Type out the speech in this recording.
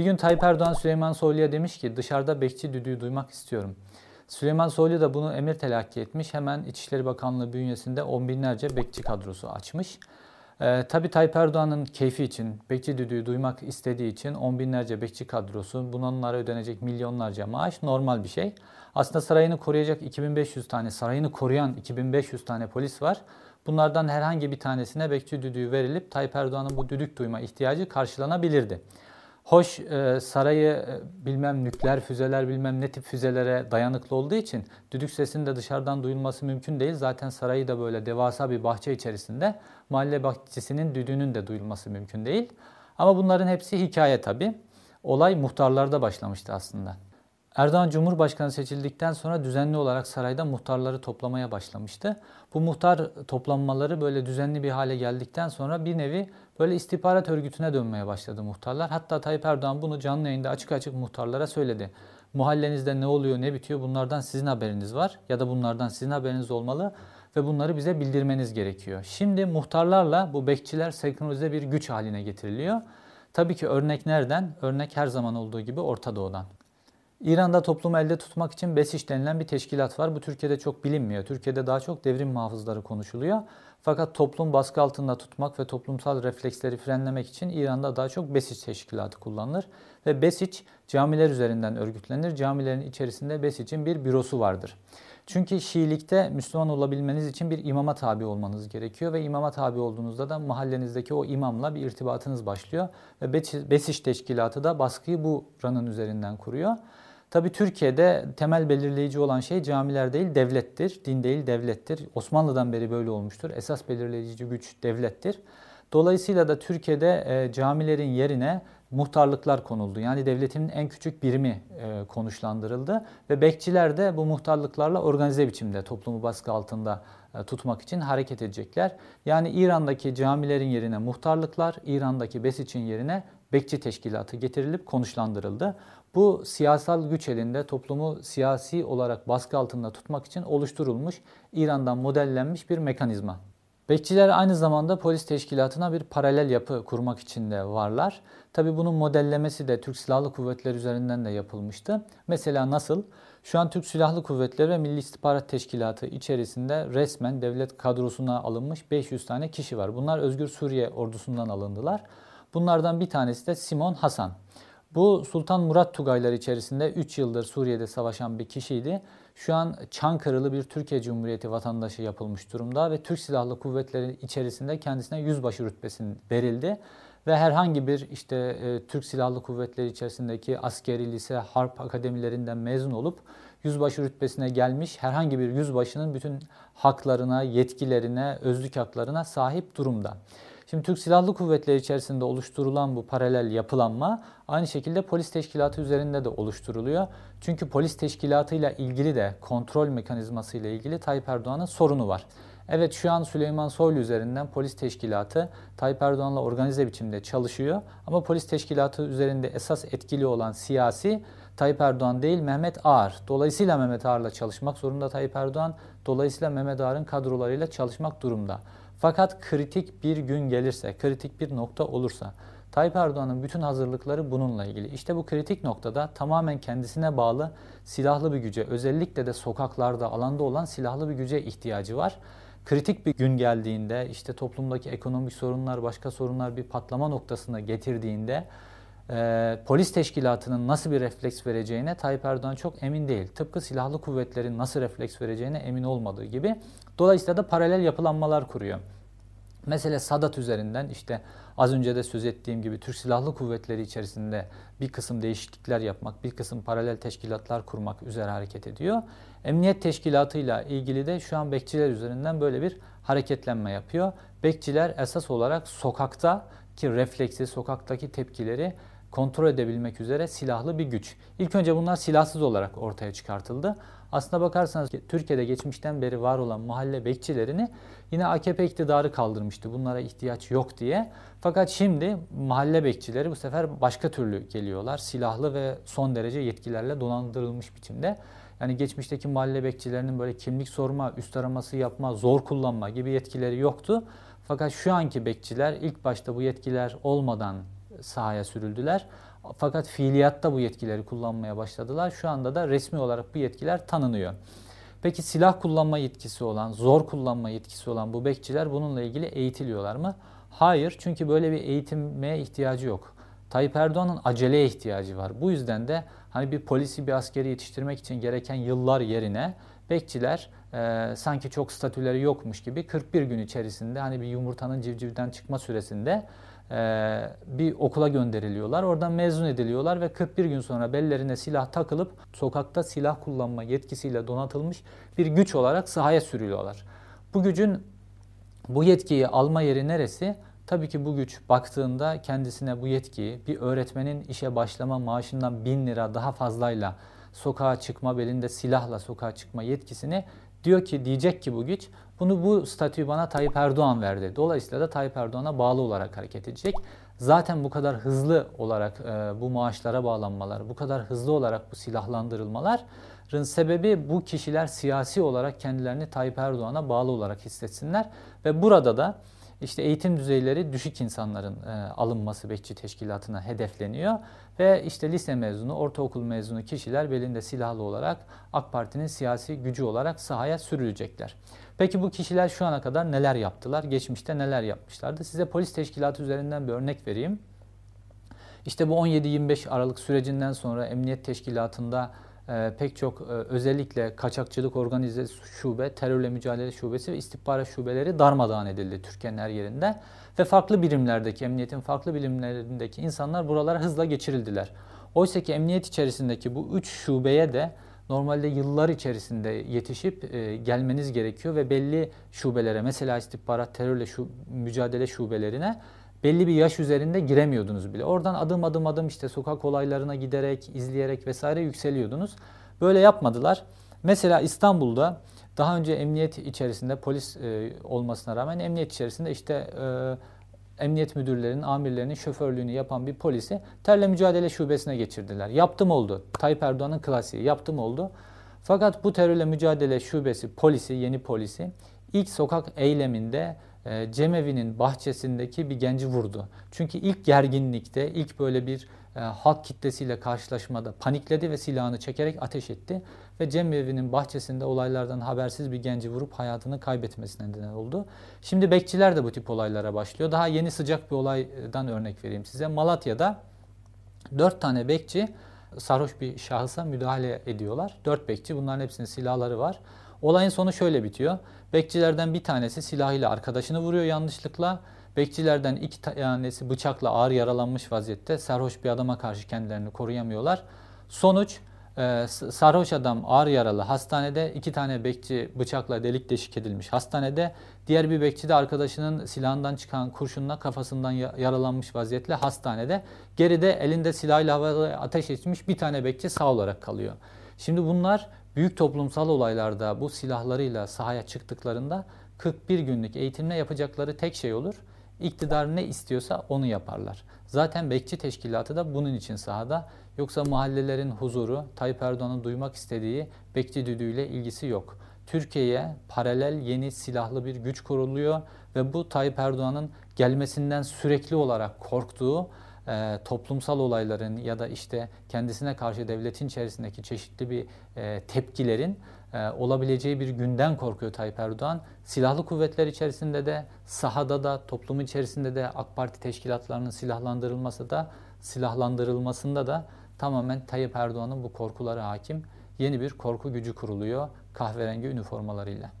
Bir gün Tayyip Erdoğan Süleyman Soylu'ya demiş ki dışarıda bekçi düdüğü duymak istiyorum. Süleyman Soylu da bunu emir telakki etmiş. Hemen İçişleri Bakanlığı bünyesinde on binlerce bekçi kadrosu açmış. Ee, tabii Tayyip Erdoğan'ın keyfi için, bekçi düdüğü duymak istediği için on binlerce bekçi kadrosu, bunlara ödenecek milyonlarca maaş normal bir şey. Aslında sarayını koruyacak 2500 tane, sarayını koruyan 2500 tane polis var. Bunlardan herhangi bir tanesine bekçi düdüğü verilip Tayyip Erdoğan'ın bu düdük duyma ihtiyacı karşılanabilirdi. Hoş e, sarayı e, bilmem nükleer füzeler bilmem ne tip füzelere dayanıklı olduğu için düdük sesinin de dışarıdan duyulması mümkün değil. Zaten sarayı da böyle devasa bir bahçe içerisinde mahalle bahçesinin düdüğünün de duyulması mümkün değil. Ama bunların hepsi hikaye tabi. Olay muhtarlarda başlamıştı aslında. Erdoğan Cumhurbaşkanı seçildikten sonra düzenli olarak sarayda muhtarları toplamaya başlamıştı. Bu muhtar toplanmaları böyle düzenli bir hale geldikten sonra bir nevi böyle istihbarat örgütüne dönmeye başladı muhtarlar. Hatta Tayyip Erdoğan bunu canlı yayında açık açık muhtarlara söyledi. Muhallenizde ne oluyor ne bitiyor bunlardan sizin haberiniz var ya da bunlardan sizin haberiniz olmalı ve bunları bize bildirmeniz gerekiyor. Şimdi muhtarlarla bu bekçiler senkronize bir güç haline getiriliyor. Tabii ki örnek nereden? Örnek her zaman olduğu gibi Orta Doğu'dan. İran'da toplumu elde tutmak için BESİŞ denilen bir teşkilat var. Bu Türkiye'de çok bilinmiyor. Türkiye'de daha çok devrim muhafızları konuşuluyor. Fakat toplum baskı altında tutmak ve toplumsal refleksleri frenlemek için İran'da daha çok BESİŞ teşkilatı kullanılır. Ve BESİÇ camiler üzerinden örgütlenir. Camilerin içerisinde BESİÇ'in bir bürosu vardır. Çünkü Şiilikte Müslüman olabilmeniz için bir imama tabi olmanız gerekiyor ve imama tabi olduğunuzda da mahallenizdeki o imamla bir irtibatınız başlıyor ve Besiş Teşkilatı da baskıyı bu ranın üzerinden kuruyor. Tabi Türkiye'de temel belirleyici olan şey camiler değil devlettir. Din değil devlettir. Osmanlı'dan beri böyle olmuştur. Esas belirleyici güç devlettir. Dolayısıyla da Türkiye'de e, camilerin yerine muhtarlıklar konuldu. Yani devletin en küçük birimi e, konuşlandırıldı ve bekçiler de bu muhtarlıklarla organize biçimde toplumu baskı altında e, tutmak için hareket edecekler. Yani İran'daki camilerin yerine muhtarlıklar, İran'daki Besiç'in yerine bekçi teşkilatı getirilip konuşlandırıldı. Bu siyasal güç elinde toplumu siyasi olarak baskı altında tutmak için oluşturulmuş, İran'dan modellenmiş bir mekanizma. Bekçiler aynı zamanda polis teşkilatına bir paralel yapı kurmak için de varlar. Tabi bunun modellemesi de Türk Silahlı Kuvvetleri üzerinden de yapılmıştı. Mesela nasıl? Şu an Türk Silahlı Kuvvetleri ve Milli İstihbarat Teşkilatı içerisinde resmen devlet kadrosuna alınmış 500 tane kişi var. Bunlar Özgür Suriye ordusundan alındılar. Bunlardan bir tanesi de Simon Hasan. Bu Sultan Murat Tugaylar içerisinde 3 yıldır Suriye'de savaşan bir kişiydi. Şu an Çankırılı bir Türkiye Cumhuriyeti vatandaşı yapılmış durumda ve Türk Silahlı Kuvvetleri içerisinde kendisine yüzbaşı rütbesi verildi. Ve herhangi bir işte e, Türk Silahlı Kuvvetleri içerisindeki askeri lise, harp akademilerinden mezun olup yüzbaşı rütbesine gelmiş herhangi bir yüzbaşının bütün haklarına, yetkilerine, özlük haklarına sahip durumda. Şimdi Türk Silahlı Kuvvetleri içerisinde oluşturulan bu paralel yapılanma aynı şekilde polis teşkilatı üzerinde de oluşturuluyor. Çünkü polis teşkilatıyla ilgili de kontrol mekanizması ile ilgili Tayyip Erdoğan'ın sorunu var. Evet şu an Süleyman Soylu üzerinden polis teşkilatı Tayyip Erdoğan'la organize biçimde çalışıyor. Ama polis teşkilatı üzerinde esas etkili olan siyasi Tayyip Erdoğan değil Mehmet Ağar. Dolayısıyla Mehmet Ağar'la çalışmak zorunda Tayyip Erdoğan. Dolayısıyla Mehmet Ağar'ın kadrolarıyla çalışmak durumda. Fakat kritik bir gün gelirse, kritik bir nokta olursa Tayyip Erdoğan'ın bütün hazırlıkları bununla ilgili. İşte bu kritik noktada tamamen kendisine bağlı silahlı bir güce, özellikle de sokaklarda, alanda olan silahlı bir güce ihtiyacı var. Kritik bir gün geldiğinde, işte toplumdaki ekonomik sorunlar, başka sorunlar bir patlama noktasına getirdiğinde e, polis teşkilatının nasıl bir refleks vereceğine Tayyip Erdoğan çok emin değil. Tıpkı silahlı kuvvetlerin nasıl refleks vereceğine emin olmadığı gibi. Dolayısıyla da paralel yapılanmalar kuruyor. Mesela Sadat üzerinden işte az önce de söz ettiğim gibi Türk Silahlı Kuvvetleri içerisinde bir kısım değişiklikler yapmak, bir kısım paralel teşkilatlar kurmak üzere hareket ediyor. Emniyet teşkilatıyla ilgili de şu an bekçiler üzerinden böyle bir hareketlenme yapıyor. Bekçiler esas olarak sokakta ki refleksi, sokaktaki tepkileri kontrol edebilmek üzere silahlı bir güç. İlk önce bunlar silahsız olarak ortaya çıkartıldı. Aslına bakarsanız Türkiye'de geçmişten beri var olan mahalle bekçilerini yine AKP iktidarı kaldırmıştı. Bunlara ihtiyaç yok diye. Fakat şimdi mahalle bekçileri bu sefer başka türlü geliyorlar. Silahlı ve son derece yetkilerle donandırılmış biçimde. Yani geçmişteki mahalle bekçilerinin böyle kimlik sorma, üst araması yapma, zor kullanma gibi yetkileri yoktu. Fakat şu anki bekçiler ilk başta bu yetkiler olmadan sahaya sürüldüler. Fakat fiiliyatta bu yetkileri kullanmaya başladılar. Şu anda da resmi olarak bu yetkiler tanınıyor. Peki silah kullanma yetkisi olan, zor kullanma yetkisi olan bu bekçiler bununla ilgili eğitiliyorlar mı? Hayır çünkü böyle bir eğitime ihtiyacı yok. Tayyip Erdoğan'ın aceleye ihtiyacı var. Bu yüzden de hani bir polisi bir askeri yetiştirmek için gereken yıllar yerine bekçiler e, sanki çok statüleri yokmuş gibi 41 gün içerisinde hani bir yumurtanın civcivden çıkma süresinde e, bir okula gönderiliyorlar. Oradan mezun ediliyorlar ve 41 gün sonra bellerine silah takılıp sokakta silah kullanma yetkisiyle donatılmış bir güç olarak sahaya sürülüyorlar. Bu gücün bu yetkiyi alma yeri neresi? Tabii ki bu güç baktığında kendisine bu yetkiyi bir öğretmenin işe başlama maaşından bin lira daha fazlayla sokağa çıkma, belinde silahla sokağa çıkma yetkisini diyor ki diyecek ki bu güç bunu bu statüyü bana Tayyip Erdoğan verdi. Dolayısıyla da Tayyip Erdoğan'a bağlı olarak hareket edecek. Zaten bu kadar hızlı olarak e, bu maaşlara bağlanmalar, bu kadar hızlı olarak bu silahlandırılmaların sebebi bu kişiler siyasi olarak kendilerini Tayyip Erdoğan'a bağlı olarak hissetsinler ve burada da işte eğitim düzeyleri düşük insanların e, alınması bekçi teşkilatına hedefleniyor ve işte lise mezunu, ortaokul mezunu kişiler belinde silahlı olarak AK Parti'nin siyasi gücü olarak sahaya sürülecekler. Peki bu kişiler şu ana kadar neler yaptılar? Geçmişte neler yapmışlardı? Size polis teşkilatı üzerinden bir örnek vereyim. İşte bu 17-25 Aralık sürecinden sonra emniyet teşkilatında e, pek çok e, özellikle kaçakçılık organize şube, terörle mücadele şubesi ve istihbarat şubeleri darmadağın edildi Türkiye'nin her yerinde. Ve farklı birimlerdeki, emniyetin farklı birimlerindeki insanlar buralara hızla geçirildiler. Oysa ki emniyet içerisindeki bu üç şubeye de normalde yıllar içerisinde yetişip e, gelmeniz gerekiyor ve belli şubelere mesela istihbarat terörle şu, mücadele şubelerine belli bir yaş üzerinde giremiyordunuz bile. Oradan adım adım adım işte sokak olaylarına giderek, izleyerek vesaire yükseliyordunuz. Böyle yapmadılar. Mesela İstanbul'da daha önce emniyet içerisinde polis e, olmasına rağmen emniyet içerisinde işte e, emniyet müdürlerinin, amirlerinin şoförlüğünü yapan bir polisi terle mücadele şubesine geçirdiler. Yaptım oldu. Tayyip Erdoğan'ın klasiği yaptım oldu. Fakat bu terörle mücadele şubesi, polisi, yeni polisi ilk sokak eyleminde e, cemevi'nin bahçesindeki bir genci vurdu. Çünkü ilk gerginlikte, ilk böyle bir e, halk kitlesiyle karşılaşmada panikledi ve silahını çekerek ateş etti. Ve cemevi'nin bahçesinde olaylardan habersiz bir genci vurup hayatını kaybetmesine neden oldu. Şimdi bekçiler de bu tip olaylara başlıyor. Daha yeni sıcak bir olaydan örnek vereyim size. Malatya'da dört tane bekçi sarhoş bir şahısa müdahale ediyorlar. Dört bekçi bunların hepsinin silahları var. Olayın sonu şöyle bitiyor. Bekçilerden bir tanesi silahıyla arkadaşını vuruyor yanlışlıkla. Bekçilerden iki tanesi bıçakla ağır yaralanmış vaziyette sarhoş bir adama karşı kendilerini koruyamıyorlar. Sonuç e, sarhoş adam ağır yaralı hastanede iki tane bekçi bıçakla delik deşik edilmiş hastanede. Diğer bir bekçi de arkadaşının silahından çıkan kurşunla kafasından yaralanmış vaziyette hastanede. Geride elinde silahıyla havaya ateş etmiş bir tane bekçi sağ olarak kalıyor. Şimdi bunlar büyük toplumsal olaylarda bu silahlarıyla sahaya çıktıklarında 41 günlük eğitimle yapacakları tek şey olur. İktidar ne istiyorsa onu yaparlar. Zaten bekçi teşkilatı da bunun için sahada. Yoksa mahallelerin huzuru, Tayyip Erdoğan'ın duymak istediği bekçi düdüğüyle ilgisi yok. Türkiye'ye paralel yeni silahlı bir güç kuruluyor ve bu Tayyip Erdoğan'ın gelmesinden sürekli olarak korktuğu e, toplumsal olayların ya da işte kendisine karşı devletin içerisindeki çeşitli bir e, tepkilerin e, olabileceği bir günden korkuyor Tayyip Erdoğan. Silahlı kuvvetler içerisinde de, sahada da, toplumun içerisinde de AK Parti teşkilatlarının silahlandırılması da, silahlandırılmasında da tamamen Tayyip Erdoğan'ın bu korkuları hakim. Yeni bir korku gücü kuruluyor kahverengi üniformalarıyla.